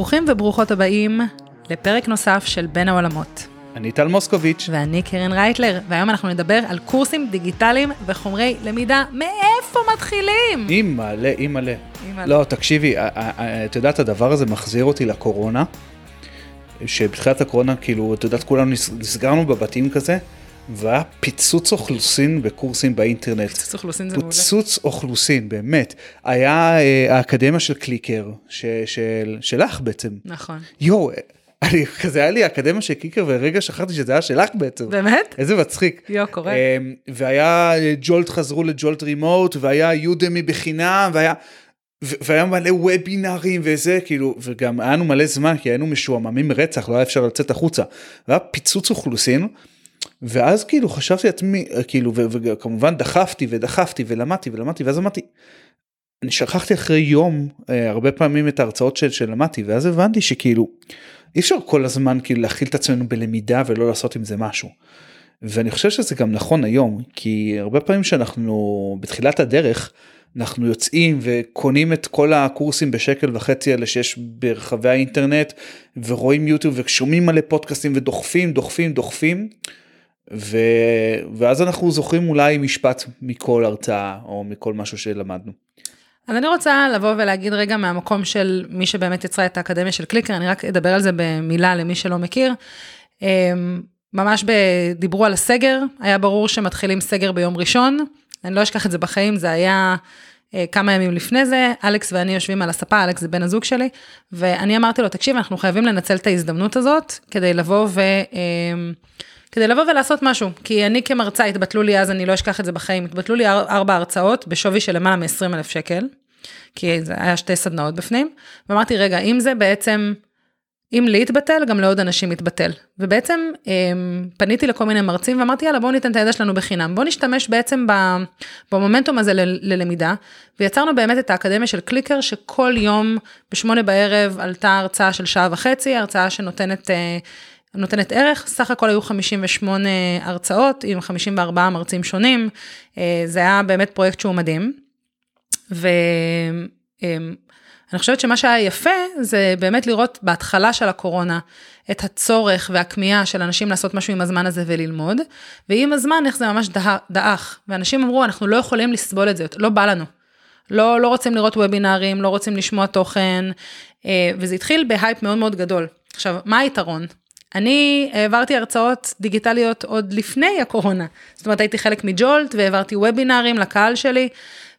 ברוכים וברוכות הבאים לפרק נוסף של בין העולמות. אני טל מוסקוביץ'. ואני קרן רייטלר, והיום אנחנו נדבר על קורסים דיגיטליים וחומרי למידה. מאיפה מתחילים? אימא'לה, אימא'לה. לא, תקשיבי, את יודעת, הדבר הזה מחזיר אותי לקורונה, שבתחילת הקורונה, כאילו, את יודעת, כולנו נסגרנו בבתים כזה, והיה פיצוץ אוכלוסין בקורסים באינטרנט. פיצוץ אוכלוסין זה מעולה. פיצוץ אוכלוסין, באמת. היה אה, האקדמיה של קליקר, ש, של, שלך בעצם. נכון. יואו, אני, כזה היה לי אקדמיה של קליקר ורגע שכחתי שזה היה שלך בעצם. באמת? איזה מצחיק. יואו, קורה. אה, והיה ג'ולט חזרו לג'ולט רימוט, והיה יודמי בחינם, והיה... והיה מלא וובינארים וזה כאילו וגם היה לנו מלא זמן כי היינו משועממים רצח לא היה אפשר לצאת החוצה. והיה פיצוץ אוכלוסין ואז כאילו חשבתי לעצמי כאילו וכמובן דחפתי ודחפתי ולמדתי ולמדתי ואז אמרתי. אני שכחתי אחרי יום אה, הרבה פעמים את ההרצאות של, שלמדתי ואז הבנתי שכאילו אי אפשר כל הזמן כאילו להכיל את עצמנו בלמידה ולא לעשות עם זה משהו. ואני חושב שזה גם נכון היום כי הרבה פעמים שאנחנו בתחילת הדרך אנחנו יוצאים וקונים את כל הקורסים בשקל וחצי האלה שיש ברחבי האינטרנט ורואים יוטיוב ושומעים מלא פודקאסטים ודוחפים דוחפים דוחפים. ו... ואז אנחנו זוכרים אולי משפט מכל הרצאה או מכל משהו שלמדנו. אז אני רוצה לבוא ולהגיד רגע מהמקום של מי שבאמת יצרה את האקדמיה של קליקר, אני רק אדבר על זה במילה למי שלא מכיר. אמ, ממש דיברו על הסגר, היה ברור שמתחילים סגר ביום ראשון, אני לא אשכח את זה בחיים, זה היה אה, כמה ימים לפני זה, אלכס ואני יושבים על הספה, אלכס זה בן הזוג שלי, ואני אמרתי לו, תקשיב, אנחנו חייבים לנצל את ההזדמנות הזאת כדי לבוא ו... אה, כדי לבוא ולעשות משהו, כי אני כמרצה התבטלו לי אז, אני לא אשכח את זה בחיים, התבטלו לי ארבע הרצאות בשווי של למעלה מ-20 אלף שקל, כי זה היה שתי סדנאות בפנים, ואמרתי, רגע, אם זה בעצם אם לי יתבטל, גם לעוד אנשים יתבטל. ובעצם אמ, פניתי לכל מיני מרצים ואמרתי, יאללה, בואו ניתן את הידע שלנו בחינם. בואו נשתמש בעצם במומנטום הזה ללמידה, ויצרנו באמת את האקדמיה של קליקר, שכל יום בשמונה בערב עלתה הרצאה של שעה וחצי, הרצאה שנותנת... נותנת ערך, סך הכל היו 58 הרצאות עם 54 מרצים שונים, אה, זה היה באמת פרויקט שהוא מדהים. ו... אמ, חושבת שמה שהיה יפה זה באמת לראות בהתחלה של הקורונה את הצורך והכמיהה של אנשים לעשות משהו עם הזמן הזה וללמוד, ועם הזמן איך זה ממש דעך, ואנשים אמרו אנחנו לא יכולים לסבול את זה, לא בא לנו. לא, לא רוצים לראות וובינארים, לא רוצים לשמוע תוכן, אה, וזה התחיל בהייפ מאוד מאוד גדול. עכשיו, מה היתרון? אני העברתי הרצאות דיגיטליות עוד לפני הקורונה. זאת אומרת, הייתי חלק מג'ולט והעברתי וובינארים לקהל שלי,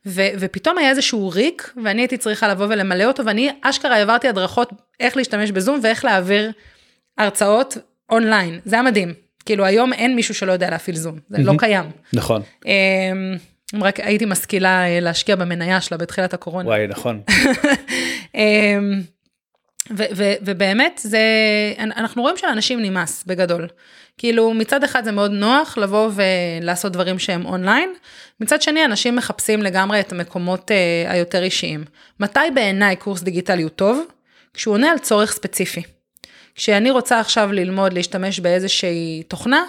ו- ופתאום היה איזשהו ריק, ואני הייתי צריכה לבוא ולמלא אותו, ואני אשכרה העברתי הדרכות איך להשתמש בזום ואיך להעביר הרצאות אונליין. זה היה מדהים. כאילו היום אין מישהו שלא יודע להפעיל זום, זה לא קיים. נכון. אמ, רק הייתי משכילה אה, להשקיע במניה שלה בתחילת הקורונה. וואי, נכון. ו- ו- ובאמת זה, אנחנו רואים שלאנשים נמאס בגדול. כאילו מצד אחד זה מאוד נוח לבוא ולעשות דברים שהם אונליין, מצד שני אנשים מחפשים לגמרי את המקומות uh, היותר אישיים. מתי בעיניי קורס דיגיטלי הוא טוב? כשהוא עונה על צורך ספציפי. כשאני רוצה עכשיו ללמוד להשתמש באיזושהי תוכנה,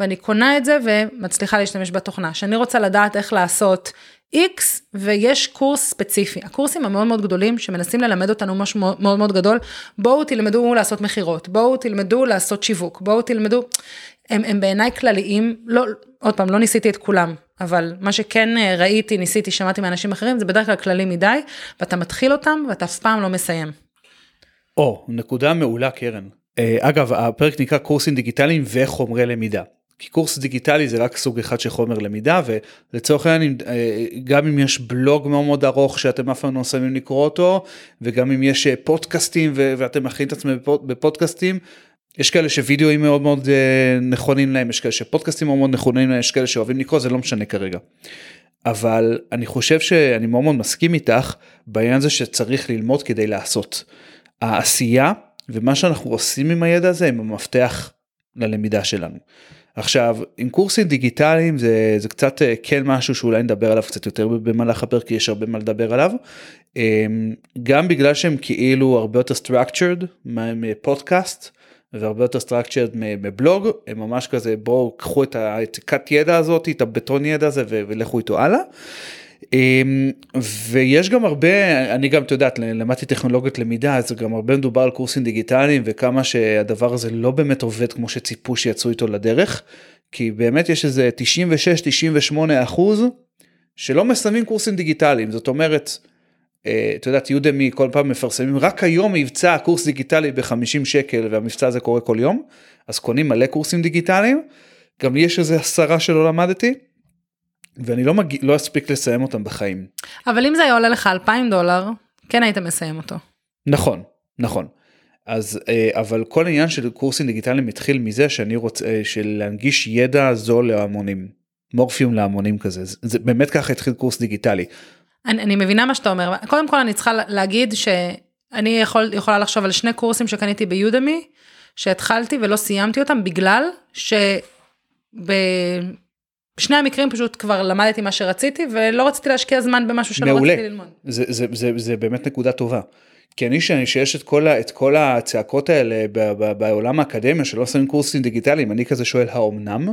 ואני קונה את זה ומצליחה להשתמש בתוכנה. כשאני רוצה לדעת איך לעשות X ויש קורס ספציפי. הקורסים המאוד מאוד גדולים שמנסים ללמד אותנו משהו מאוד מאוד גדול, בואו תלמדו לעשות מכירות, בואו תלמדו לעשות שיווק, בואו תלמדו, הם, הם בעיניי כלליים, לא, עוד פעם, לא ניסיתי את כולם, אבל מה שכן אה, ראיתי, ניסיתי, שמעתי מאנשים אחרים, זה בדרך כלל כללי מדי, ואתה מתחיל אותם ואתה אף פעם לא מסיים. או, נקודה מעולה קרן. אה, אגב, הפרק נקרא קורסים דיגיטליים וחומרי למידה. כי קורס דיגיטלי זה רק סוג אחד של חומר למידה ולצורך העניין אה, גם אם יש בלוג מאוד מאוד ארוך שאתם אף פעם לא שמים לקרוא אותו וגם אם יש אה, פודקאסטים ואתם מכינים את עצמם בפודקאסטים. יש כאלה שווידאוים מאוד מאוד אה, נכונים להם יש כאלה שפודקאסטים מאוד מאוד נכונים להם יש כאלה שאוהבים לקרוא זה לא משנה כרגע. אבל אני חושב שאני מאוד מאוד מסכים איתך בעניין הזה שצריך ללמוד כדי לעשות. העשייה ומה שאנחנו עושים עם הידע הזה הם המפתח ללמידה שלנו. עכשיו עם קורסים דיגיטליים זה זה קצת אה, כן משהו שאולי נדבר עליו קצת יותר במהלך הפרק כי יש הרבה מה לדבר עליו. אמ, גם בגלל שהם כאילו הרבה יותר structured מפודקאסט והרבה יותר structured מבלוג הם ממש כזה בואו קחו את העתיקת ידע הזאת את הבטון ידע הזה ולכו איתו הלאה. אמ, ויש גם הרבה, אני גם, את יודעת, למדתי טכנולוגיות למידה, אז גם הרבה מדובר על קורסים דיגיטליים וכמה שהדבר הזה לא באמת עובד כמו שציפו שיצאו איתו לדרך, כי באמת יש איזה 96-98 אחוז שלא מסיימים קורסים דיגיטליים, זאת אומרת, אה, את יודעת, יודמי כל פעם מפרסמים, רק היום מבצע קורס דיגיטלי ב-50 שקל והמבצע הזה קורה כל יום, אז קונים מלא קורסים דיגיטליים, גם לי יש איזה עשרה שלא למדתי. ואני לא, מגיע, לא אספיק לסיים אותם בחיים. אבל אם זה היה עולה לך 2,000 דולר, כן היית מסיים אותו. נכון, נכון. אז אה, אבל כל העניין של קורסים דיגיטליים התחיל מזה שאני רוצה אה, של להנגיש ידע זול להמונים מורפיום להמונים כזה זה, זה באמת ככה התחיל קורס דיגיטלי. אני, אני מבינה מה שאתה אומר קודם כל אני צריכה להגיד שאני יכול, יכולה לחשוב על שני קורסים שקניתי ביודמי שהתחלתי ולא סיימתי אותם בגלל ש... בשני המקרים פשוט כבר למדתי מה שרציתי ולא רציתי להשקיע זמן במשהו שלא מעולה. רציתי ללמוד. זה, זה, זה, זה באמת נקודה טובה. כי אני שיש את כל, את כל הצעקות האלה בעולם האקדמיה שלא שמים קורסים דיגיטליים, אני כזה שואל האומנם?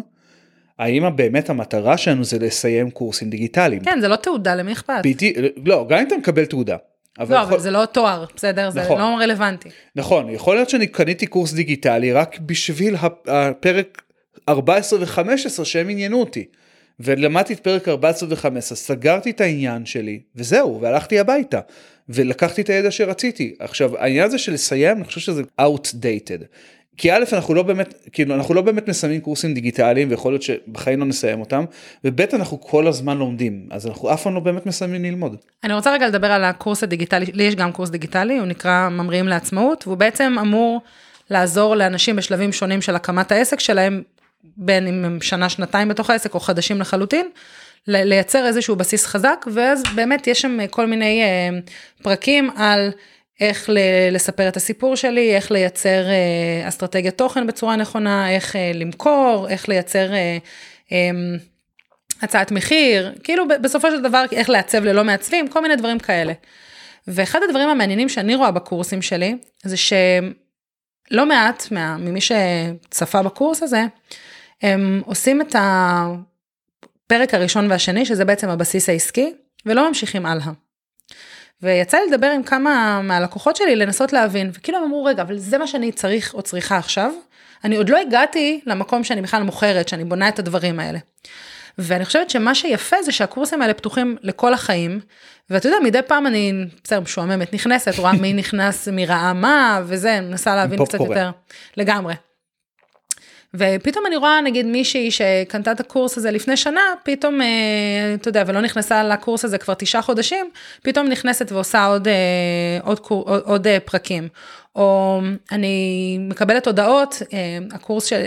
האם באמת המטרה שלנו זה לסיים קורסים דיגיטליים? כן, זה לא תעודה, למי אכפת? בדיוק, לא, גם אם אתה מקבל תעודה. אבל לא, יכול... אבל זה לא תואר, בסדר? נכון. זה לא רלוונטי. נכון, יכול להיות שאני קניתי קורס דיגיטלי רק בשביל הפרק 14 ו-15 שהם עניינו אותי. ולמדתי את פרק 14 ו-15, סגרתי את העניין שלי, וזהו, והלכתי הביתה. ולקחתי את הידע שרציתי. עכשיו, העניין הזה של לסיים, אני חושב שזה outdated. כי א', אנחנו לא באמת, כאילו, אנחנו לא באמת מסיימים קורסים דיגיטליים, ויכול להיות שבחיים לא נסיים אותם, וב', אנחנו כל הזמן לומדים, אז אנחנו אף פעם לא באמת מסיימים ללמוד. אני רוצה רגע לדבר על הקורס הדיגיטלי, לי יש גם קורס דיגיטלי, הוא נקרא ממריאים לעצמאות, והוא בעצם אמור לעזור לאנשים בשלבים שונים של הקמת העסק שלהם בין אם הם שנה, שנתיים בתוך העסק או חדשים לחלוטין, לייצר איזשהו בסיס חזק, ואז באמת יש שם כל מיני אה, פרקים על איך לספר את הסיפור שלי, איך לייצר אה, אסטרטגיית תוכן בצורה נכונה, איך אה, למכור, איך לייצר הצעת מחיר, כאילו בסופו של דבר איך לעצב ללא מעצבים, כל מיני דברים כאלה. ואחד הדברים המעניינים שאני רואה בקורסים שלי, זה שלא מעט ממי שצפה בקורס הזה, הם עושים את הפרק הראשון והשני, שזה בעצם הבסיס העסקי, ולא ממשיכים הלאה. ויצא לי לדבר עם כמה מהלקוחות שלי לנסות להבין, וכאילו הם אמרו, רגע, אבל זה מה שאני צריך או צריכה עכשיו, אני עוד לא הגעתי למקום שאני בכלל מוכרת, שאני בונה את הדברים האלה. ואני חושבת שמה שיפה זה שהקורסים האלה פתוחים לכל החיים, ואתה יודע, מדי פעם אני, בסדר, משועממת, נכנסת, רואה מי נכנס, מי ראה מה, וזה, מנסה להבין קצת יותר. לגמרי. ופתאום אני רואה נגיד מישהי שקנתה את הקורס הזה לפני שנה, פתאום, אה, אתה יודע, ולא נכנסה לקורס הזה כבר תשעה חודשים, פתאום נכנסת ועושה עוד, אה, עוד, עוד, עוד אה, פרקים. או אני מקבלת הודעות, הקורס של,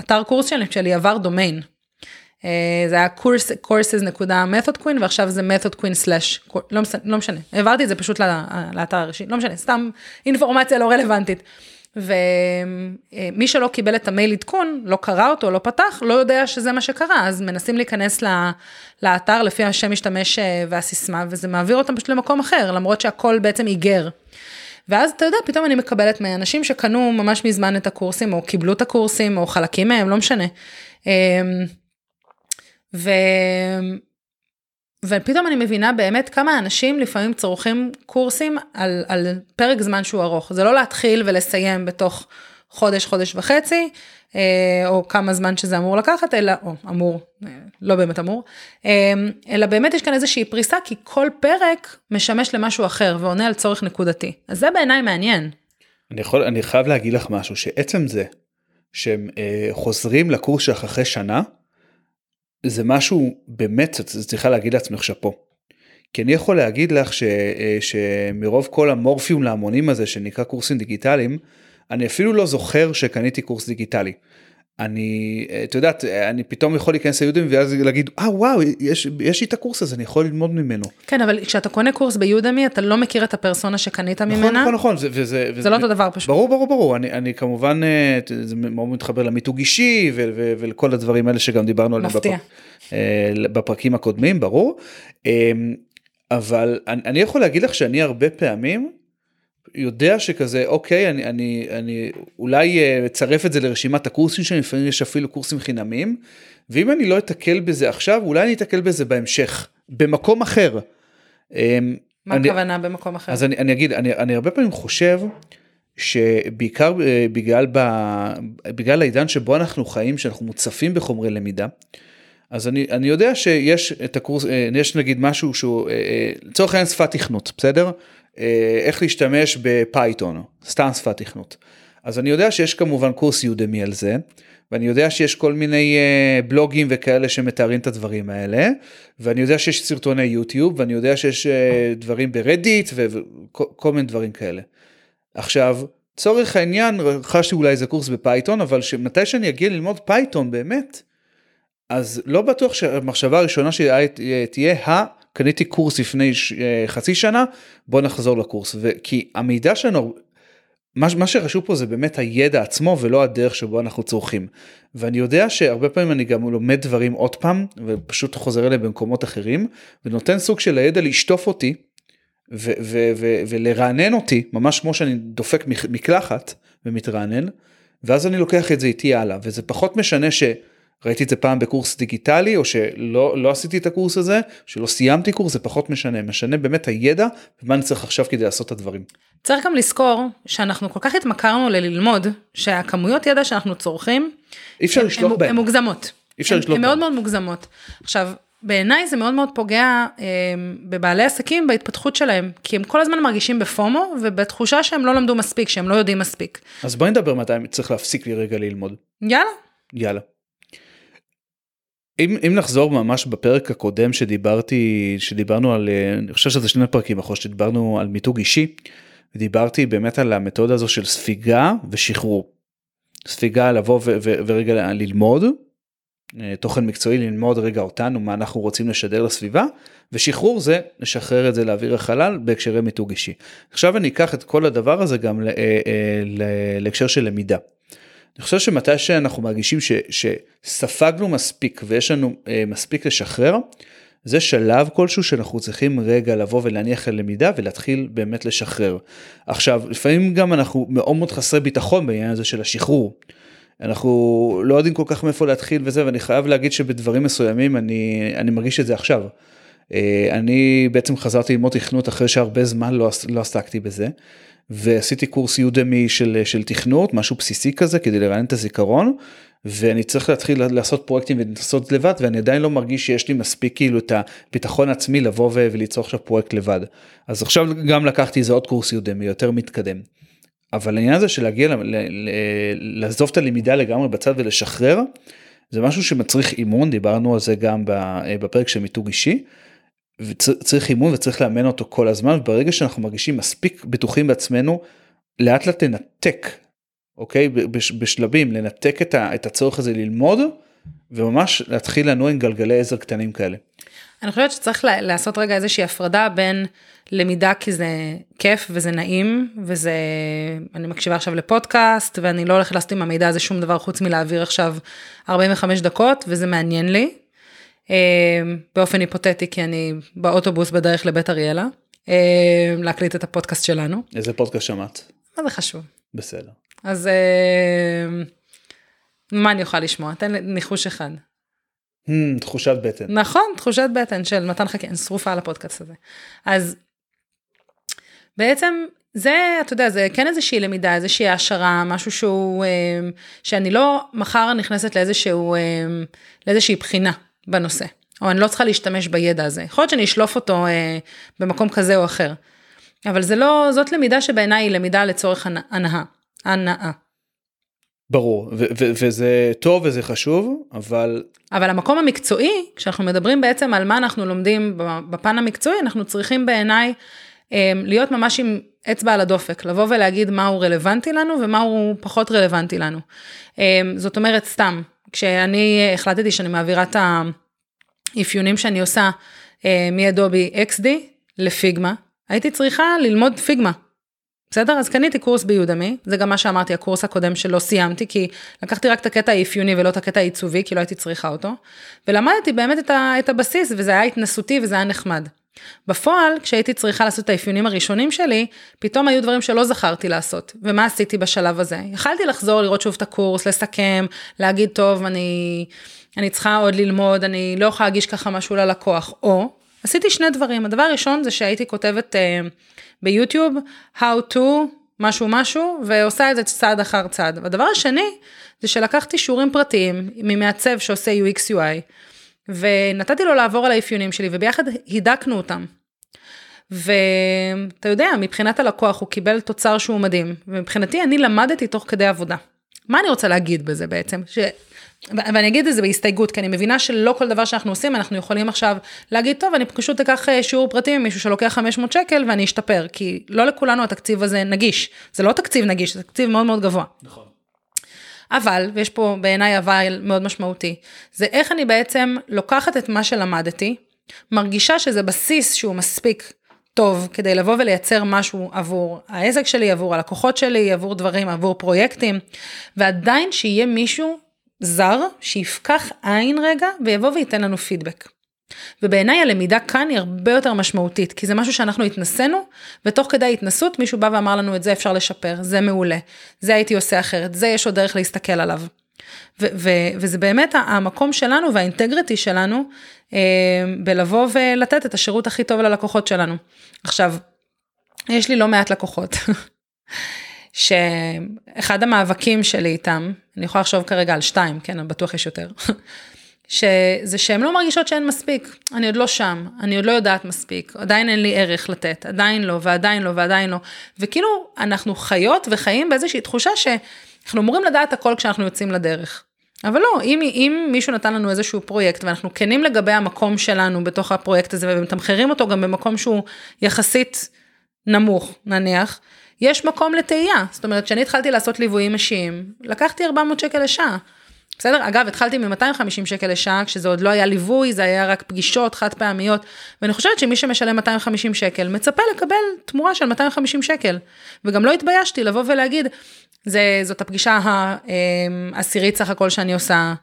אתר קורס שלי, שלי עבר דומיין. זה היה קורס, courses.method queen ועכשיו זה method queen slash, לא, לא משנה, העברתי את זה פשוט לאתר הראשי, לא משנה, סתם אינפורמציה לא רלוונטית. ומי שלא קיבל את המייל עדכון, לא קרא אותו, לא פתח, לא יודע שזה מה שקרה, אז מנסים להיכנס לאתר לפי השם משתמש אה, והסיסמה, וזה מעביר אותם פשוט למקום אחר, למרות שהכל בעצם היגר. ואז אתה יודע, פתאום אני מקבלת מאנשים שקנו ממש מזמן את הקורסים, או קיבלו את הקורסים, או חלקים מהם, לא משנה. אמ, ו... ופתאום אני מבינה באמת כמה אנשים לפעמים צורכים קורסים על, על פרק זמן שהוא ארוך. זה לא להתחיל ולסיים בתוך חודש, חודש וחצי, אה, או כמה זמן שזה אמור לקחת, אלא, או אמור, אה, לא באמת אמור, אה, אלא באמת יש כאן איזושהי פריסה, כי כל פרק משמש למשהו אחר ועונה על צורך נקודתי. אז זה בעיניי מעניין. אני, יכול, אני חייב להגיד לך משהו, שעצם זה שהם אה, חוזרים לקורס שלך אחרי שנה, זה משהו באמת צריכה להגיד לעצמך שאפו. כי אני יכול להגיד לך ש, אה, שמרוב כל המורפיום להמונים הזה שנקרא קורסים דיגיטליים, אני אפילו לא זוכר שקניתי קורס דיגיטלי. אני, את יודעת, אני פתאום יכול להיכנס ליודמי ואז להגיד, אה וואו, יש, יש לי את הקורס הזה, אני יכול ללמוד ממנו. כן, אבל כשאתה קונה קורס ביודמי, אתה לא מכיר את הפרסונה שקנית נכון, ממנה. נכון, נכון, זה, וזה, זה לא אותו דבר פשוט. ברור, ברור, ברור, אני, אני כמובן, אה, זה מאוד מתחבר למיתוג אישי ולכל הדברים האלה שגם דיברנו עליהם בפרק, אה, בפרקים הקודמים, ברור. אה, אבל אני, אני יכול להגיד לך שאני הרבה פעמים, יודע שכזה אוקיי אני אני אני אולי אה, אצרף את זה לרשימת הקורסים שלי לפעמים יש אפילו קורסים חינמיים ואם אני לא אתקל בזה עכשיו אולי אני אתקל בזה בהמשך במקום אחר. אמ, מה אני- הכוונה במקום אחר? אז אני, אני אגיד, אני, אני הרבה פעמים חושב שבעיקר אה, בגלל, ב, בגלל העידן שבו אנחנו חיים, שאנחנו מוצפים בחומרי למידה, אז אני, אני יודע שיש את הקורס, אה, יש נגיד משהו שהוא, לצורך העניין שפת תכנות, בסדר? אה, איך להשתמש ב Python, סתם שפת תכנות. אז אני יודע שיש כמובן קורס Udemy על זה, ואני יודע שיש כל מיני אה, בלוגים וכאלה שמתארים את הדברים האלה, ואני יודע שיש סרטוני יוטיוב, ואני יודע שיש אה, דברים ב Reddit וכל מיני דברים כאלה. עכשיו, צורך העניין, רכשתי אולי איזה קורס ב Python, אבל מתי שאני אגיע ללמוד פייתון באמת, אז לא בטוח שהמחשבה הראשונה שתהיה, ה, קניתי קורס לפני ש- אה, חצי שנה, בוא נחזור לקורס. ו- כי המידע שלנו, מה, מה שחשוב פה זה באמת הידע עצמו ולא הדרך שבו אנחנו צורכים. ואני יודע שהרבה פעמים אני גם לומד דברים עוד פעם ופשוט חוזר אליהם במקומות אחרים ונותן סוג של הידע לשטוף אותי ו- ו- ו- ולרענן אותי ממש כמו שאני דופק מק- מקלחת ומתרענן ואז אני לוקח את זה איתי הלאה וזה פחות משנה שראיתי את זה פעם בקורס דיגיטלי או שלא לא עשיתי את הקורס הזה שלא סיימתי קורס זה פחות משנה משנה באמת הידע ומה אני צריך עכשיו כדי לעשות את הדברים. צריך גם לזכור שאנחנו כל כך התמכרנו לללמוד, שהכמויות ידע שאנחנו צורכים, אי אפשר הן- לשלוט הן- מוגזמות. אי אפשר הן- לשלוט הן מאוד. מאוד מוגזמות. עכשיו, בעיניי זה מאוד מאוד פוגע אה, בבעלי עסקים בהתפתחות שלהם, כי הם כל הזמן מרגישים בפומו ובתחושה שהם לא למדו מספיק, שהם לא יודעים מספיק. אז בואי נדבר מתי צריך להפסיק לי רגע ללמוד. יאללה. יאללה. אם, אם נחזור ממש בפרק הקודם שדיברתי, שדיברנו על, אה, אני חושב שזה שני פרקים אחרי שדיברנו על מיתוג אישי, ודיברתי באמת על המתודה הזו של ספיגה ושחרור. ספיגה לבוא ורגע ללמוד, אה, תוכן מקצועי ללמוד רגע אותנו, מה אנחנו רוצים לשדר לסביבה, ושחרור זה לשחרר את זה לאוויר החלל בהקשרי מיתוג אישי. עכשיו אני אקח את כל הדבר הזה גם אה, להקשר של למידה. אני חושב שמתי שאנחנו מרגישים ש, שספגנו מספיק ויש לנו אה, מספיק לשחרר, זה שלב כלשהו שאנחנו צריכים רגע לבוא ולהניח ללמידה ולהתחיל באמת לשחרר. עכשיו, לפעמים גם אנחנו מאוד מאוד חסרי ביטחון בעניין הזה של השחרור. אנחנו לא יודעים כל כך מאיפה להתחיל וזה, ואני חייב להגיד שבדברים מסוימים אני, אני מרגיש את זה עכשיו. אה, אני בעצם חזרתי ללמוד תכנות אחרי שהרבה זמן לא, לא עסקתי בזה. ועשיתי קורס יודמי של, של תכנות, משהו בסיסי כזה כדי לרענן את הזיכרון, ואני צריך להתחיל לעשות פרויקטים ולנסות לבד, ואני עדיין לא מרגיש שיש לי מספיק כאילו את הביטחון העצמי לבוא וליצור עכשיו פרויקט לבד. אז עכשיו גם לקחתי איזה עוד קורס יודמי יותר מתקדם. אבל העניין הזה של להגיע, לעזוב את הלמידה לגמרי בצד ולשחרר, זה משהו שמצריך אימון, דיברנו על זה גם בפרק של מיתוג אישי. וצריך אימון וצריך לאמן אותו כל הזמן וברגע שאנחנו מרגישים מספיק בטוחים בעצמנו לאט לאט לנתק אוקיי בש- בשלבים לנתק את, ה, את הצורך הזה ללמוד וממש להתחיל לנוע עם גלגלי עזר קטנים כאלה. אני חושבת שצריך לעשות רגע איזושהי הפרדה בין למידה כי זה כיף וזה נעים וזה אני מקשיבה עכשיו לפודקאסט ואני לא הולכת לעשות עם המידע הזה שום דבר חוץ מלהעביר עכשיו 45 דקות וזה מעניין לי. אה, באופן היפותטי כי אני באוטובוס בדרך לבית אריאלה אה, להקליט את הפודקאסט שלנו איזה פודקאסט שמעת? מה זה חשוב בסדר. אז אה, מה אני אוכל לשמוע תן לי ניחוש אחד. Hmm, תחושת בטן. נכון, תחושת בטן של מתן חכין, שרופה על הפודקאסט הזה. אז בעצם זה, אתה יודע, זה כן איזושהי למידה, איזושהי העשרה, משהו שהוא, שאני לא מחר נכנסת לאיזשהו, לאיזושהי בחינה בנושא, או אני לא צריכה להשתמש בידע הזה. יכול להיות שאני אשלוף אותו אה, במקום כזה או אחר, אבל זה לא, זאת למידה שבעיניי היא למידה לצורך הנ- הנאה, הנאה. ברור ו- ו- וזה טוב וזה חשוב אבל אבל המקום המקצועי, כשאנחנו מדברים בעצם על מה אנחנו לומדים בפן המקצועי, אנחנו צריכים בעיניי אה, להיות ממש עם אצבע על הדופק, לבוא ולהגיד מה הוא רלוונטי לנו ומה הוא פחות רלוונטי לנו. אה, זאת אומרת, סתם, כשאני החלטתי שאני מעבירה את האפיונים שאני עושה אה, מאדובי XD לפיגמה, הייתי צריכה ללמוד פיגמה. בסדר? אז קניתי קורס ביודמי, זה גם מה שאמרתי, הקורס הקודם שלא סיימתי, כי לקחתי רק את הקטע האפיוני ולא את הקטע העיצובי, כי לא הייתי צריכה אותו, ולמדתי באמת את, ה, את הבסיס, וזה היה התנסותי וזה היה נחמד. בפועל, כשהייתי צריכה לעשות את האפיונים הראשונים שלי, פתאום היו דברים שלא זכרתי לעשות. ומה עשיתי בשלב הזה? יכלתי לחזור, לראות שוב את הקורס, לסכם, להגיד, טוב, אני, אני צריכה עוד ללמוד, אני לא יכולה להגיש ככה משהו ללקוח, או עשיתי שני דברים. הדבר הראשון זה שהייתי כותבת uh, ביוטיוב how to משהו משהו, ועושה את זה צעד אחר צעד. והדבר השני, זה שלקחתי שיעורים פרטיים ממעצב שעושה UX UI, ונתתי לו לעבור על האפיונים שלי, וביחד הידקנו אותם. ואתה יודע, מבחינת הלקוח הוא קיבל תוצר שהוא מדהים, ומבחינתי אני למדתי תוך כדי עבודה. מה אני רוצה להגיד בזה בעצם? ש... ואני אגיד את זה בהסתייגות, כי אני מבינה שלא כל דבר שאנחנו עושים, אנחנו יכולים עכשיו להגיד, טוב, אני פשוט אקח אה, שיעור פרטי ממישהו שלוקח 500 שקל ואני אשתפר, כי לא לכולנו התקציב הזה נגיש. זה לא תקציב נגיש, זה תקציב מאוד מאוד גבוה. נכון. אבל, ויש פה בעיניי אבל מאוד משמעותי, זה איך אני בעצם לוקחת את מה שלמדתי, מרגישה שזה בסיס שהוא מספיק טוב כדי לבוא ולייצר משהו עבור העסק שלי, עבור הלקוחות שלי, עבור דברים, עבור פרויקטים, ועדיין שיהיה מישהו זר שיפקח עין רגע ויבוא וייתן לנו פידבק. ובעיניי הלמידה כאן היא הרבה יותר משמעותית, כי זה משהו שאנחנו התנסינו, ותוך כדי ההתנסות מישהו בא ואמר לנו את זה אפשר לשפר, זה מעולה, זה הייתי עושה אחרת, זה יש עוד דרך להסתכל עליו. וזה באמת המקום שלנו והאינטגריטי שלנו אה, בלבוא ולתת את השירות הכי טוב ללקוחות שלנו. עכשיו, יש לי לא מעט לקוחות, שאחד המאבקים שלי איתם, אני יכולה לחשוב כרגע על שתיים, כן, בטוח יש יותר, שזה שהן לא מרגישות שאין מספיק, אני עוד לא שם, אני עוד לא יודעת מספיק, עדיין אין לי ערך לתת, עדיין לא, ועדיין לא, ועדיין לא, וכאילו אנחנו חיות וחיים באיזושהי תחושה שאנחנו אמורים לדעת הכל כשאנחנו יוצאים לדרך. אבל לא, אם, אם מישהו נתן לנו איזשהו פרויקט ואנחנו כנים לגבי המקום שלנו בתוך הפרויקט הזה ומתמחרים אותו גם במקום שהוא יחסית נמוך, נניח, יש מקום לתהייה. זאת אומרת, כשאני התחלתי לעשות ליוויים אישיים, לקחתי 400 שקל לשעה. בסדר? אגב, התחלתי מ-250 שקל לשעה, כשזה עוד לא היה ליווי, זה היה רק פגישות חד פעמיות, ואני חושבת שמי שמשלם 250 שקל, מצפה לקבל תמורה של 250 שקל. וגם לא התביישתי לבוא ולהגיד, זה, זאת הפגישה העשירית סך הכל שאני עושה,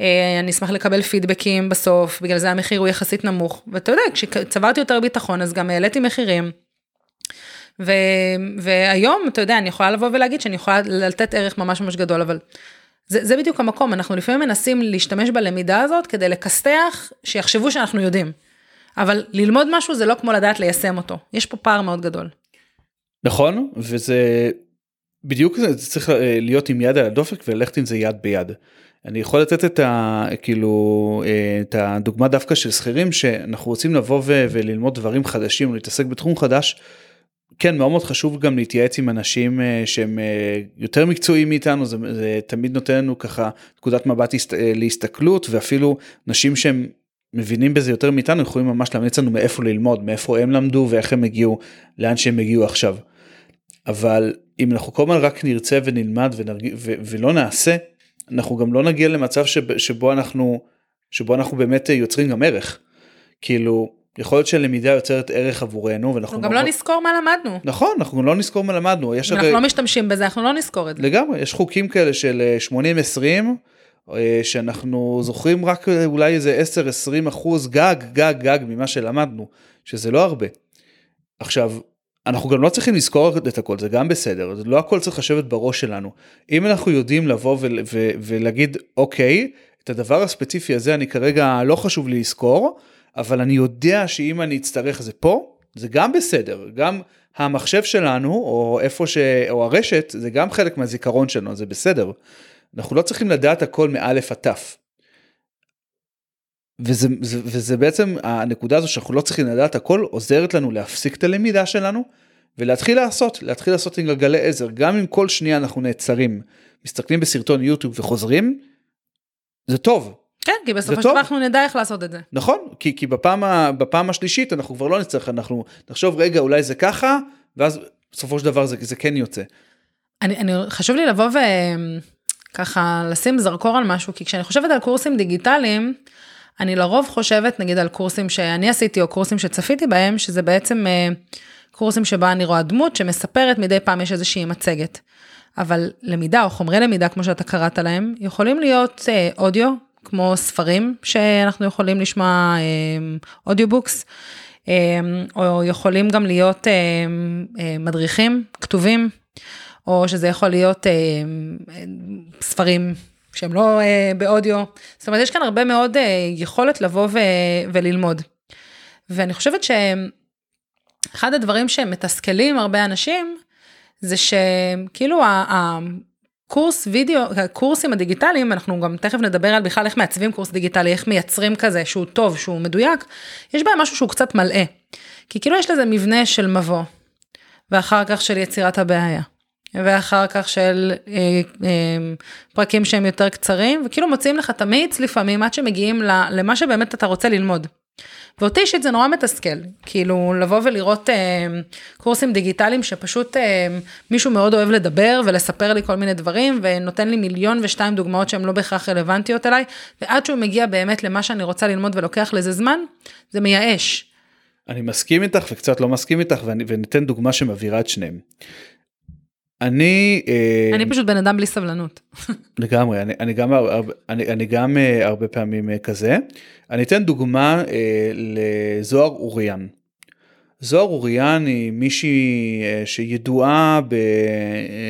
אה, אני אשמח לקבל פידבקים בסוף, בגלל זה המחיר הוא יחסית נמוך. ואתה יודע, כשצברתי יותר ביטחון, אז גם העליתי מחירים. ו, והיום, אתה יודע, אני יכולה לבוא ולהגיד שאני יכולה לתת ערך ממש ממש גדול, אבל זה, זה בדיוק המקום, אנחנו לפעמים מנסים להשתמש בלמידה הזאת כדי לכסתח, שיחשבו שאנחנו יודעים. אבל ללמוד משהו זה לא כמו לדעת ליישם אותו, יש פה פער מאוד גדול. נכון, וזה בדיוק זה צריך אה, להיות עם יד על הדופק וללכת עם זה יד ביד. אני יכול לתת את ה... כאילו אה, את הדוגמה דווקא של שכירים שאנחנו רוצים לבוא ו- וללמוד דברים חדשים להתעסק בתחום חדש. כן מאוד מאוד חשוב גם להתייעץ עם אנשים אה, שהם יותר מקצועיים מאיתנו זה, זה תמיד נותן לנו ככה נקודת מבט להסתכלות ואפילו אנשים שהם מבינים בזה יותר מאיתנו יכולים ממש להמליץ לנו מאיפה ללמוד מאיפה הם למדו ואיך הם הגיעו לאן שהם הגיעו עכשיו. אבל אם אנחנו כל הזמן רק נרצה ונלמד ונרג... ו... ולא נעשה, אנחנו גם לא נגיע למצב שב... שבו אנחנו, שבו אנחנו באמת יוצרים גם ערך. כאילו, יכול להיות שהלמידה יוצרת ערך עבורנו ואנחנו גם לא נזכור מה למדנו. נכון, אנחנו לא נזכור מה למדנו. אם הרי... אנחנו לא משתמשים בזה, אנחנו לא נזכור את זה. לגמרי, יש חוקים כאלה של 80-20, אה, שאנחנו זוכרים רק אולי איזה 10-20 אחוז גג, גג, גג ממה שלמדנו, שזה לא הרבה. עכשיו, אנחנו גם לא צריכים לזכור את הכל, זה גם בסדר, לא הכל צריך לשבת בראש שלנו. אם אנחנו יודעים לבוא ו- ו- ולהגיד, אוקיי, את הדבר הספציפי הזה אני כרגע לא חשוב לי לזכור, אבל אני יודע שאם אני אצטרך זה פה, זה גם בסדר, גם המחשב שלנו, או איפה ש... או הרשת, זה גם חלק מהזיכרון שלנו, זה בסדר. אנחנו לא צריכים לדעת הכל מאלף עד תף. וזה, וזה, וזה בעצם הנקודה הזו שאנחנו לא צריכים לדעת הכל עוזרת לנו להפסיק את הלמידה שלנו ולהתחיל לעשות, להתחיל לעשות עם גלגלי עזר, גם אם כל שנייה אנחנו נעצרים, מסתכלים בסרטון יוטיוב וחוזרים, זה טוב. כן, כי בסופו של דבר אנחנו נדע איך לעשות את זה. נכון, כי, כי בפעם, בפעם השלישית אנחנו כבר לא נצטרך, אנחנו נחשוב רגע אולי זה ככה, ואז בסופו של דבר זה, זה כן יוצא. אני, אני חשוב לי לבוא וככה לשים זרקור על משהו, כי כשאני חושבת על קורסים דיגיטליים, אני לרוב חושבת נגיד על קורסים שאני עשיתי או קורסים שצפיתי בהם, שזה בעצם אה, קורסים שבה אני רואה דמות שמספרת מדי פעם יש איזושהי מצגת. אבל למידה או חומרי למידה כמו שאתה קראת להם, יכולים להיות אה, אודיו, כמו ספרים שאנחנו יכולים לשמוע אה, אודיובוקס, אה, או יכולים גם להיות אה, אה, מדריכים כתובים, או שזה יכול להיות אה, אה, ספרים שהם לא uh, באודיו. זאת אומרת, יש כאן הרבה מאוד uh, יכולת לבוא וללמוד. ואני חושבת שאחד הדברים שמתסכלים הרבה אנשים, זה שכאילו הקורס וידאו, הקורסים הדיגיטליים, אנחנו גם תכף נדבר על בכלל איך מעצבים קורס דיגיטלי, איך מייצרים כזה שהוא טוב, שהוא מדויק, יש בהם משהו שהוא קצת מלאה. כי כאילו יש לזה מבנה של מבוא, ואחר כך של יצירת הבעיה. ואחר כך של אה, אה, פרקים שהם יותר קצרים, וכאילו מוציאים לך תמיץ לפעמים עד שמגיעים למה שבאמת אתה רוצה ללמוד. ואותי אישית זה נורא מתסכל, כאילו לבוא ולראות אה, קורסים דיגיטליים שפשוט אה, מישהו מאוד אוהב לדבר ולספר לי כל מיני דברים ונותן לי מיליון ושתיים דוגמאות שהן לא בהכרח רלוונטיות אליי, ועד שהוא מגיע באמת למה שאני רוצה ללמוד ולוקח לזה זמן, זה מייאש. אני מסכים איתך וקצת לא מסכים איתך ואני, וניתן דוגמה שמבהירה את שניהם. אני אה, אני פשוט בן אדם בלי סבלנות. לגמרי אני, אני גם אני, אני גם uh, הרבה פעמים uh, כזה אני אתן דוגמה uh, לזוהר אוריאן. זוהר אוריאן היא מישהי שידועה ב...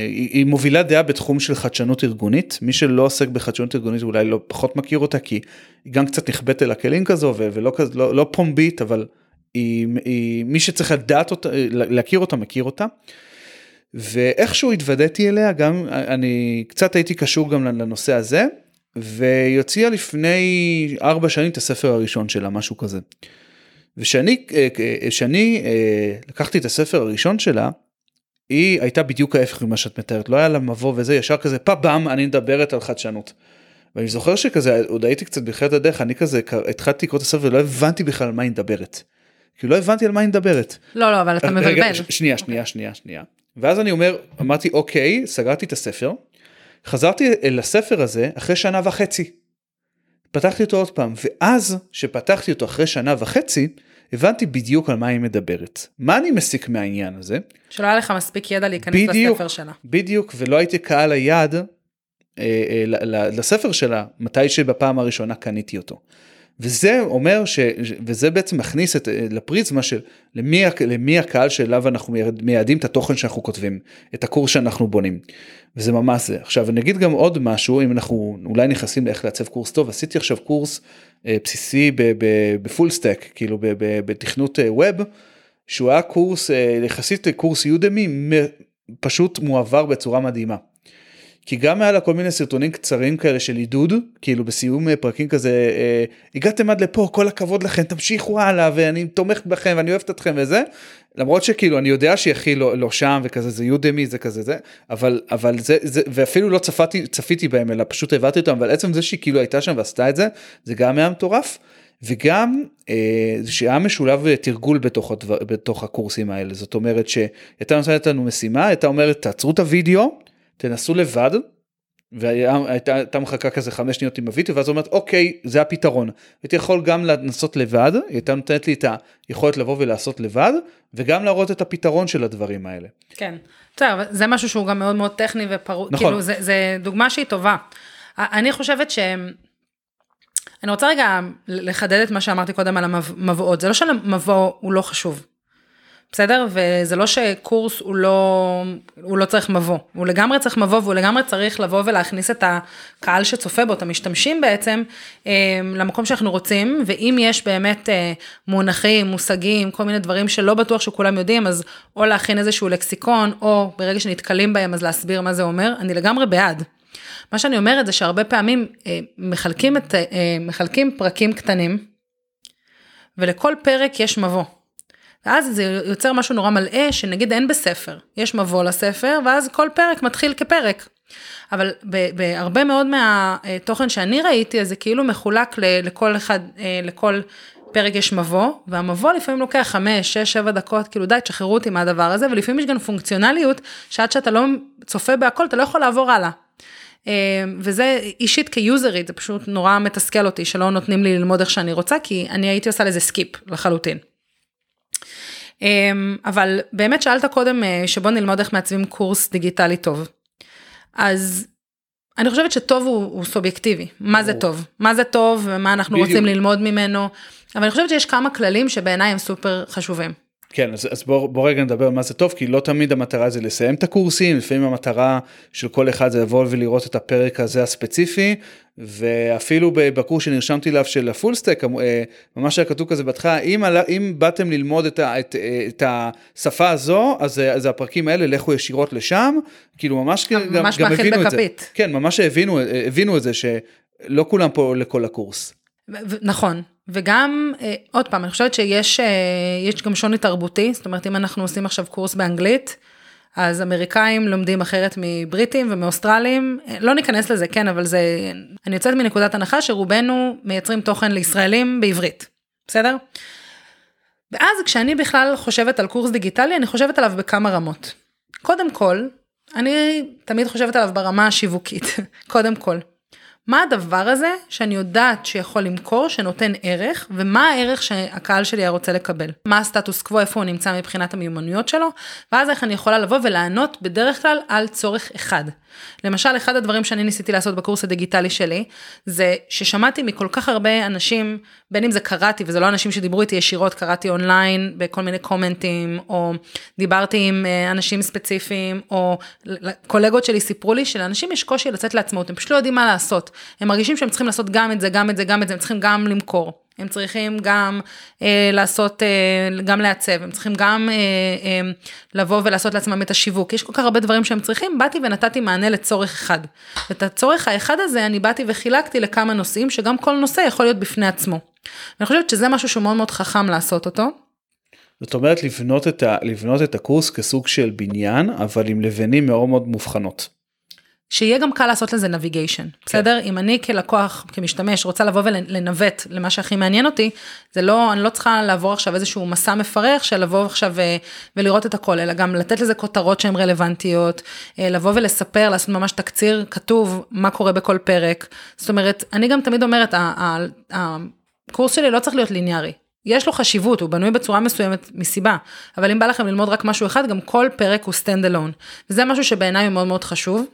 היא מובילה דעה בתחום של חדשנות ארגונית מי שלא עוסק בחדשנות ארגונית אולי לא פחות מכיר אותה כי היא גם קצת נכבדת אל הכלים כזו ולא לא, לא פומבית אבל היא, היא מי שצריך לדעת אותה להכיר אותה מכיר אותה. ואיכשהו התוודעתי אליה גם אני קצת הייתי קשור גם לנושא הזה והיא הוציאה לפני ארבע שנים את הספר הראשון שלה משהו כזה. ושאני שאני אה, לקחתי את הספר הראשון שלה היא הייתה בדיוק ההפך ממה שאת מתארת לא היה לה מבוא וזה ישר כזה פאבאם אני מדברת על חדשנות. ואני זוכר שכזה עוד הייתי קצת בתחילת הדרך אני כזה התחלתי לקרוא את הספר ולא הבנתי בכלל על מה היא מדברת. כי לא הבנתי על מה היא מדברת. לא לא אבל אתה מבלבל. רגע, שנייה שנייה שנייה שנייה. ואז אני אומר, אמרתי אוקיי, סגרתי את הספר, חזרתי אל הספר הזה אחרי שנה וחצי. פתחתי אותו עוד פעם, ואז שפתחתי אותו אחרי שנה וחצי, הבנתי בדיוק על מה היא מדברת. מה אני מסיק מהעניין הזה? שלא היה לך מספיק ידע להיכנס בדיוק, לספר שלה. בדיוק, ולא הייתי קהל היעד אה, אה, לספר שלה, מתי שבפעם הראשונה קניתי אותו. וזה אומר ש... וזה בעצם מכניס את, לפריזמה של למי, למי הקהל שאליו אנחנו מייעדים את התוכן שאנחנו כותבים, את הקורס שאנחנו בונים. וזה ממש זה. עכשיו אני אגיד גם עוד משהו, אם אנחנו אולי נכנסים לאיך לעצב קורס טוב, עשיתי עכשיו קורס אה, בסיסי ב full stack, כאילו בתכנות אה, web, שהוא היה קורס, אה, יחסית קורס Udemy, פשוט מועבר בצורה מדהימה. כי גם היה לה כל מיני סרטונים קצרים כאלה של עידוד, כאילו בסיום אה, פרקים כזה, אה, הגעתם עד לפה, כל הכבוד לכם, תמשיכו הלאה, ואני תומך בכם, ואני אוהבת אתכם וזה, למרות שכאילו אני יודע שהיא הכי לא, לא שם וכזה, זה יודמי, זה כזה זה, אבל, אבל זה, זה, ואפילו לא צפיתי, צפיתי בהם, אלא פשוט העברתי אותם, אבל עצם זה שהיא כאילו הייתה שם ועשתה את זה, זה גם היה מטורף. וגם אה, שהיה משולב תרגול בתוך, הדבר, בתוך הקורסים האלה, זאת אומרת שהייתה נותנת לנו משימה, הייתה אומרת תעצרו את הוידאו, תנסו לבד, והייתה מחכה כזה חמש שניות עם הווידאו ואז אומרת אוקיי זה הפתרון. הייתי יכול גם לנסות לבד, היא הייתה נותנת לי את היכולת לבוא ולעשות לבד וגם להראות את הפתרון של הדברים האלה. כן, טוב, זה משהו שהוא גם מאוד מאוד טכני ופרוט, נכון. כאילו זה, זה דוגמה שהיא טובה. אני חושבת ש... אני רוצה רגע לחדד את מה שאמרתי קודם על המבואות, זה לא שהמבוא הוא לא חשוב. בסדר? וזה לא שקורס הוא לא, הוא לא צריך מבוא, הוא לגמרי צריך מבוא והוא לגמרי צריך לבוא ולהכניס את הקהל שצופה בו, את המשתמשים בעצם, אה, למקום שאנחנו רוצים, ואם יש באמת אה, מונחים, מושגים, כל מיני דברים שלא בטוח שכולם יודעים, אז או להכין איזשהו לקסיקון, או ברגע שנתקלים בהם אז להסביר מה זה אומר, אני לגמרי בעד. מה שאני אומרת זה שהרבה פעמים אה, מחלקים, את, מחלקים פרקים קטנים, ולכל פרק יש מבוא. ואז זה יוצר משהו נורא מלאה, שנגיד אין בספר, יש מבוא לספר, ואז כל פרק מתחיל כפרק. אבל בהרבה מאוד מהתוכן שאני ראיתי, אז זה כאילו מחולק לכל אחד, אה, לכל פרק יש מבוא, והמבוא לפעמים לוקח 5, 6, 7 דקות, כאילו די, תשחררו אותי מהדבר הזה, ולפעמים יש גם פונקציונליות, שעד שאתה לא צופה בהכל, אתה לא יכול לעבור הלאה. אה, וזה אישית כיוזרית, זה פשוט נורא מתסכל אותי, שלא נותנים לי ללמוד איך שאני רוצה, כי אני הייתי עושה לזה skip לחלוטין. אמ, אבל באמת שאלת קודם אה, שבוא נלמוד איך מעצבים קורס דיגיטלי טוב. אז אני חושבת שטוב הוא, הוא סובייקטיבי, מה זה טוב, מה זה טוב ומה אנחנו בדיוק. רוצים ללמוד ממנו, אבל אני חושבת שיש כמה כללים שבעיניי הם סופר חשובים. כן, אז, אז בוא, בוא רגע נדבר מה זה טוב, כי לא תמיד המטרה זה לסיים את הקורסים, לפעמים המטרה של כל אחד זה לבוא ולראות את הפרק הזה הספציפי, ואפילו בקורס שנרשמתי אליו של הפול סטק, אה, ממש היה כתוב כזה בהתחלה, אם, אם באתם ללמוד את, ה, את, את השפה הזו, אז, אז הפרקים האלה לכו ישירות לשם, כאילו ממש, ממש גם, גם הבינו בכפית. את זה. כן, ממש הבינו, הבינו את זה שלא כולם פה לכל הקורס. נכון, וגם, אה, עוד פעם, אני חושבת שיש אה, גם שוני תרבותי, זאת אומרת, אם אנחנו עושים עכשיו קורס באנגלית, אז אמריקאים לומדים אחרת מבריטים ומאוסטרלים, אה, לא ניכנס לזה, כן, אבל זה, אני יוצאת מנקודת הנחה שרובנו מייצרים תוכן לישראלים בעברית, בסדר? ואז כשאני בכלל חושבת על קורס דיגיטלי, אני חושבת עליו בכמה רמות. קודם כל, אני תמיד חושבת עליו ברמה השיווקית, קודם כל. מה הדבר הזה שאני יודעת שיכול למכור, שנותן ערך, ומה הערך שהקהל שלי היה רוצה לקבל. מה הסטטוס קוו, איפה הוא נמצא מבחינת המיומנויות שלו, ואז איך אני יכולה לבוא ולענות בדרך כלל על צורך אחד. למשל, אחד הדברים שאני ניסיתי לעשות בקורס הדיגיטלי שלי, זה ששמעתי מכל כך הרבה אנשים, בין אם זה קראתי, וזה לא אנשים שדיברו איתי ישירות, קראתי אונליין בכל מיני קומנטים, או דיברתי עם אה, אנשים ספציפיים, או קולגות שלי סיפרו לי שלאנשים יש קושי לצאת לעצמאות, הם פשוט לא יודעים מה לעשות. הם מרגישים שהם צריכים לעשות גם את זה, גם את זה, גם את זה, הם צריכים גם למכור. הם צריכים גם אה, לעשות, אה, גם לעצב, הם צריכים גם אה, אה, לבוא ולעשות לעצמם את השיווק. יש כל כך הרבה דברים שהם צריכים, באתי ונתתי מענה לצורך אחד. ואת הצורך האחד הזה אני באתי וחילקתי לכמה נושאים, שגם כל נושא יכול להיות בפני עצמו. אני חושבת שזה משהו שהוא מאוד מאוד חכם לעשות אותו. זאת אומרת לבנות את, ה, לבנות את הקורס כסוג של בניין, אבל עם לבנים מאוד מאוד מובחנות. שיהיה גם קל לעשות לזה נביגיישן, כן. בסדר? אם אני כלקוח, כמשתמש, רוצה לבוא ולנווט למה שהכי מעניין אותי, זה לא, אני לא צריכה לעבור עכשיו איזשהו מסע מפרך של לבוא עכשיו אה, ולראות את הכל, אלא גם לתת לזה כותרות שהן רלוונטיות, אה, לבוא ולספר, לעשות ממש תקציר כתוב מה קורה בכל פרק. זאת אומרת, אני גם תמיד אומרת, הקורס שלי לא צריך להיות ליניארי. יש לו חשיבות, הוא בנוי בצורה מסוימת מסיבה, אבל אם בא לכם ללמוד רק משהו אחד, גם כל פרק הוא stand alone. וזה משהו שבעיניי הוא מאוד מאוד חשוב.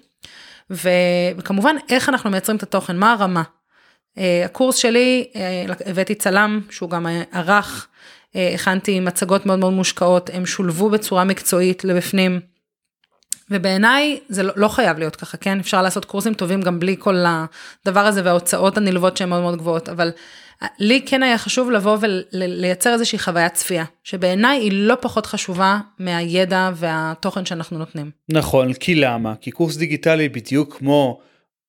וכמובן איך אנחנו מייצרים את התוכן, מה הרמה. Uh, הקורס שלי, uh, הבאתי צלם שהוא גם ערך, uh, הכנתי מצגות מאוד מאוד מושקעות, הם שולבו בצורה מקצועית לבפנים. ובעיניי זה לא, לא חייב להיות ככה, כן? אפשר לעשות קורסים טובים גם בלי כל הדבר הזה וההוצאות הנלוות שהן מאוד מאוד גבוהות, אבל לי כן היה חשוב לבוא ולייצר איזושהי חוויית צפייה, שבעיניי היא לא פחות חשובה מהידע והתוכן שאנחנו נותנים. נכון, כי למה? כי קורס דיגיטלי בדיוק כמו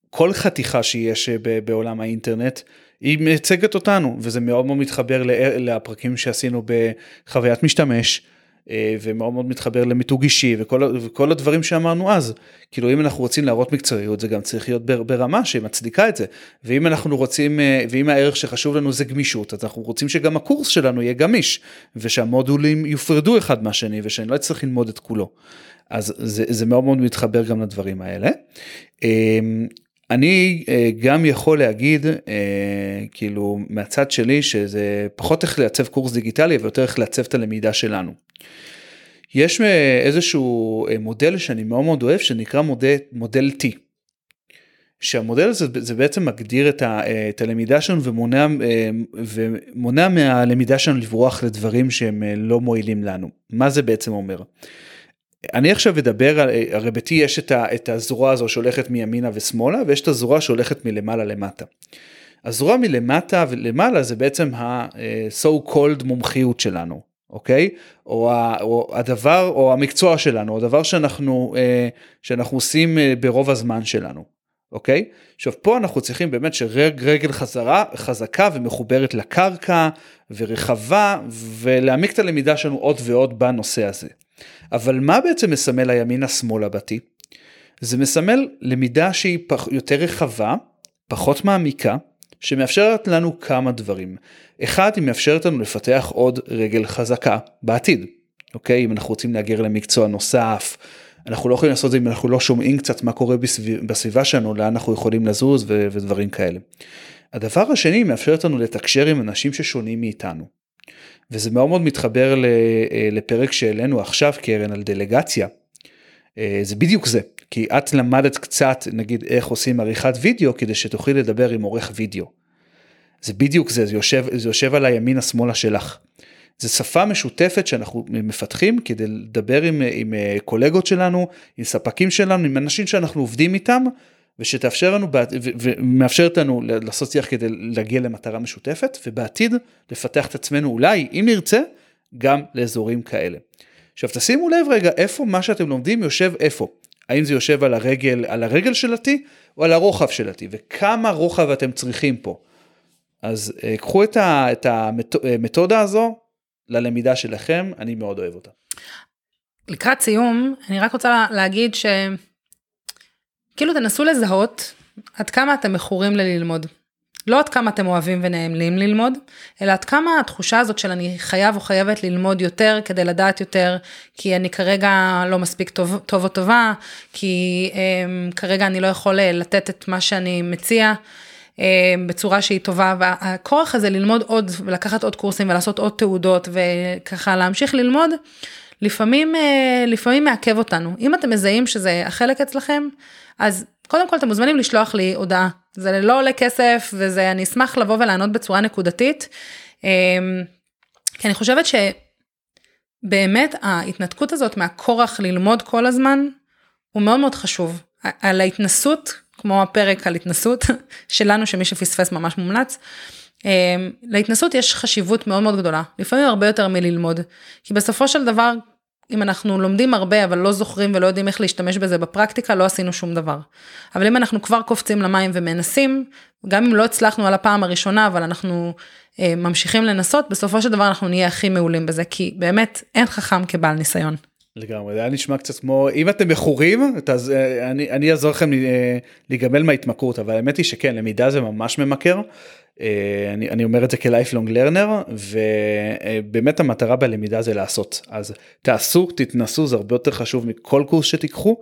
כל חתיכה שיש בעולם האינטרנט, היא מייצגת אותנו, וזה מאוד מאוד מתחבר לפרקים שעשינו בחוויית משתמש. אה, ומאוד מאוד מתחבר למיתוג אישי וכל, וכל הדברים שאמרנו אז. כאילו אם אנחנו רוצים להראות מקצועיות זה גם צריך להיות ברמה שמצדיקה את זה. ואם אנחנו רוצים, אה, ואם הערך שחשוב לנו זה גמישות, אז אנחנו רוצים שגם הקורס שלנו יהיה גמיש, ושהמודולים יופרדו אחד מהשני ושאני לא אצטרך ללמוד את כולו. אז זה, זה מאוד מאוד מתחבר גם לדברים האלה. אני אה, גם יכול להגיד, כאילו, מהצד שלי, שזה פחות איך לעצב קורס דיגיטלי ויותר איך לעצב את הלמידה שלנו. יש אה, איזשהו אה, מודל שאני מאוד מאוד אוהב שנקרא מודל, מודל T. שהמודל הזה זה בעצם מגדיר את, ה, אה, את הלמידה שלנו ומונע, ומונע מהלמידה שלנו לברוח לדברים שהם לא מועילים לנו. מה זה בעצם אומר? אני עכשיו אדבר על, הרי ב-T יש את, ה, את הזרוע הזו שהולכת מימינה ושמאלה ויש את הזרוע שהולכת מלמעלה למטה. הזרוע מלמטה ולמעלה זה בעצם ה-so called מומחיות שלנו. אוקיי? או, ה, או הדבר, או המקצוע שלנו, או הדבר שאנחנו, אה, שאנחנו עושים אה, ברוב הזמן שלנו, אוקיי? עכשיו פה אנחנו צריכים באמת שרגל חזרה, חזקה ומחוברת לקרקע ורחבה, ולהעמיק את הלמידה שלנו עוד ועוד בנושא הזה. אבל מה בעצם מסמל הימין השמאל הבתי? זה מסמל למידה שהיא פח, יותר רחבה, פחות מעמיקה, שמאפשרת לנו כמה דברים. אחד, היא מאפשרת לנו לפתח עוד רגל חזקה בעתיד, אוקיי? אם אנחנו רוצים להגר למקצוע נוסף, אנחנו לא יכולים לעשות את זה אם אנחנו לא שומעים קצת מה קורה בסביב, בסביבה שלנו, לאן אנחנו יכולים לזוז ו- ודברים כאלה. הדבר השני, מאפשרת לנו לתקשר עם אנשים ששונים מאיתנו. וזה מאוד מאוד מתחבר אה, לפרק שהעלינו עכשיו, קרן, על דלגציה. אה, זה בדיוק זה, כי את למדת קצת, נגיד, איך עושים עריכת וידאו, כדי שתוכלי לדבר עם עורך וידאו. זה בדיוק זה, זה יושב, זה יושב על הימין השמאלה שלך. זה שפה משותפת שאנחנו מפתחים כדי לדבר עם, עם קולגות שלנו, עם ספקים שלנו, עם אנשים שאנחנו עובדים איתם, ושתאפשר לנו ומאפשרת לנו לעשות שיח כדי להגיע למטרה משותפת ובעתיד לפתח את עצמנו אולי אם נרצה גם לאזורים כאלה. עכשיו תשימו לב רגע איפה מה שאתם לומדים יושב איפה. האם זה יושב על הרגל על הרגל של ה-T או על הרוחב של ה-T וכמה רוחב אתם צריכים פה. אז uh, קחו את, ה, את המתודה הזו ללמידה שלכם אני מאוד אוהב אותה. לקראת סיום אני רק רוצה להגיד ש... כאילו תנסו לזהות עד כמה אתם מכורים לללמוד. לא עד כמה אתם אוהבים ונעמלים ללמוד, אלא עד כמה התחושה הזאת של אני חייב או חייבת ללמוד יותר כדי לדעת יותר, כי אני כרגע לא מספיק טוב, טוב או טובה, כי um, כרגע אני לא יכול אה, לתת את מה שאני מציע. um, בצורה שהיא טובה והכורח הזה ללמוד עוד ולקחת עוד קורסים ולעשות עוד תעודות וככה להמשיך ללמוד לפעמים אה, לפעמים מעכב אותנו אם אתם מזהים שזה החלק אצלכם אז קודם כל אתם מוזמנים לשלוח לי הודעה, זה לא עולה כסף וזה, אני אשמח לבוא ולענות בצורה נקודתית. אמ, כי אני חושבת שבאמת ההתנתקות הזאת מהכורח ללמוד כל הזמן, הוא מאוד מאוד חשוב. על ההתנסות, כמו הפרק על התנסות שלנו, שמי שפספס ממש מומלץ, אמ, להתנסות יש חשיבות מאוד מאוד גדולה, לפעמים הרבה יותר מללמוד. כי בסופו של דבר, אם אנחנו לומדים הרבה אבל לא זוכרים ולא יודעים איך להשתמש בזה בפרקטיקה, לא עשינו שום דבר. אבל אם אנחנו כבר קופצים למים ומנסים, גם אם לא הצלחנו על הפעם הראשונה, אבל אנחנו אה, ממשיכים לנסות, בסופו של דבר אנחנו נהיה הכי מעולים בזה, כי באמת אין חכם כבעל ניסיון. לגמרי, זה היה נשמע קצת כמו, אם אתם מכורים, אז אה, אני, אעזור לכם אה, להיגמל מההתמכרות, אבל האמת היא שכן, למידה זה ממש ממכר. אה, אני, אני אומר את זה כלייפלונג לרנר ובאמת המטרה בלמידה זה לעשות אז תעשו תתנסו זה הרבה יותר חשוב מכל קורס שתיקחו.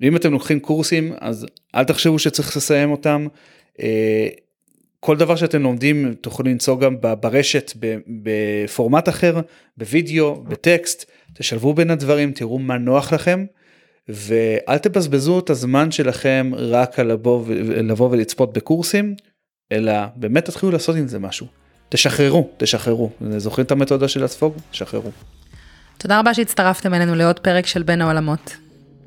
ואם אתם לוקחים קורסים אז אל תחשבו שצריך לסיים אותם. כל דבר שאתם לומדים תוכלו למצוא גם ברשת בפורמט אחר בווידאו בטקסט תשלבו בין הדברים תראו מה נוח לכם. ואל תבזבזו את הזמן שלכם רק על לבוא, לבוא ולצפות בקורסים אלא באמת תתחילו לעשות עם זה משהו. תשחררו, תשחררו. זוכרים את המתודה של הספוג? תשחררו. תודה רבה שהצטרפתם אלינו לעוד פרק של בין העולמות.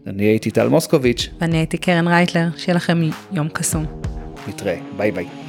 אני הייתי טל מוסקוביץ'. ואני הייתי קרן רייטלר, שיהיה לכם יום קסום. נתראה, ביי ביי.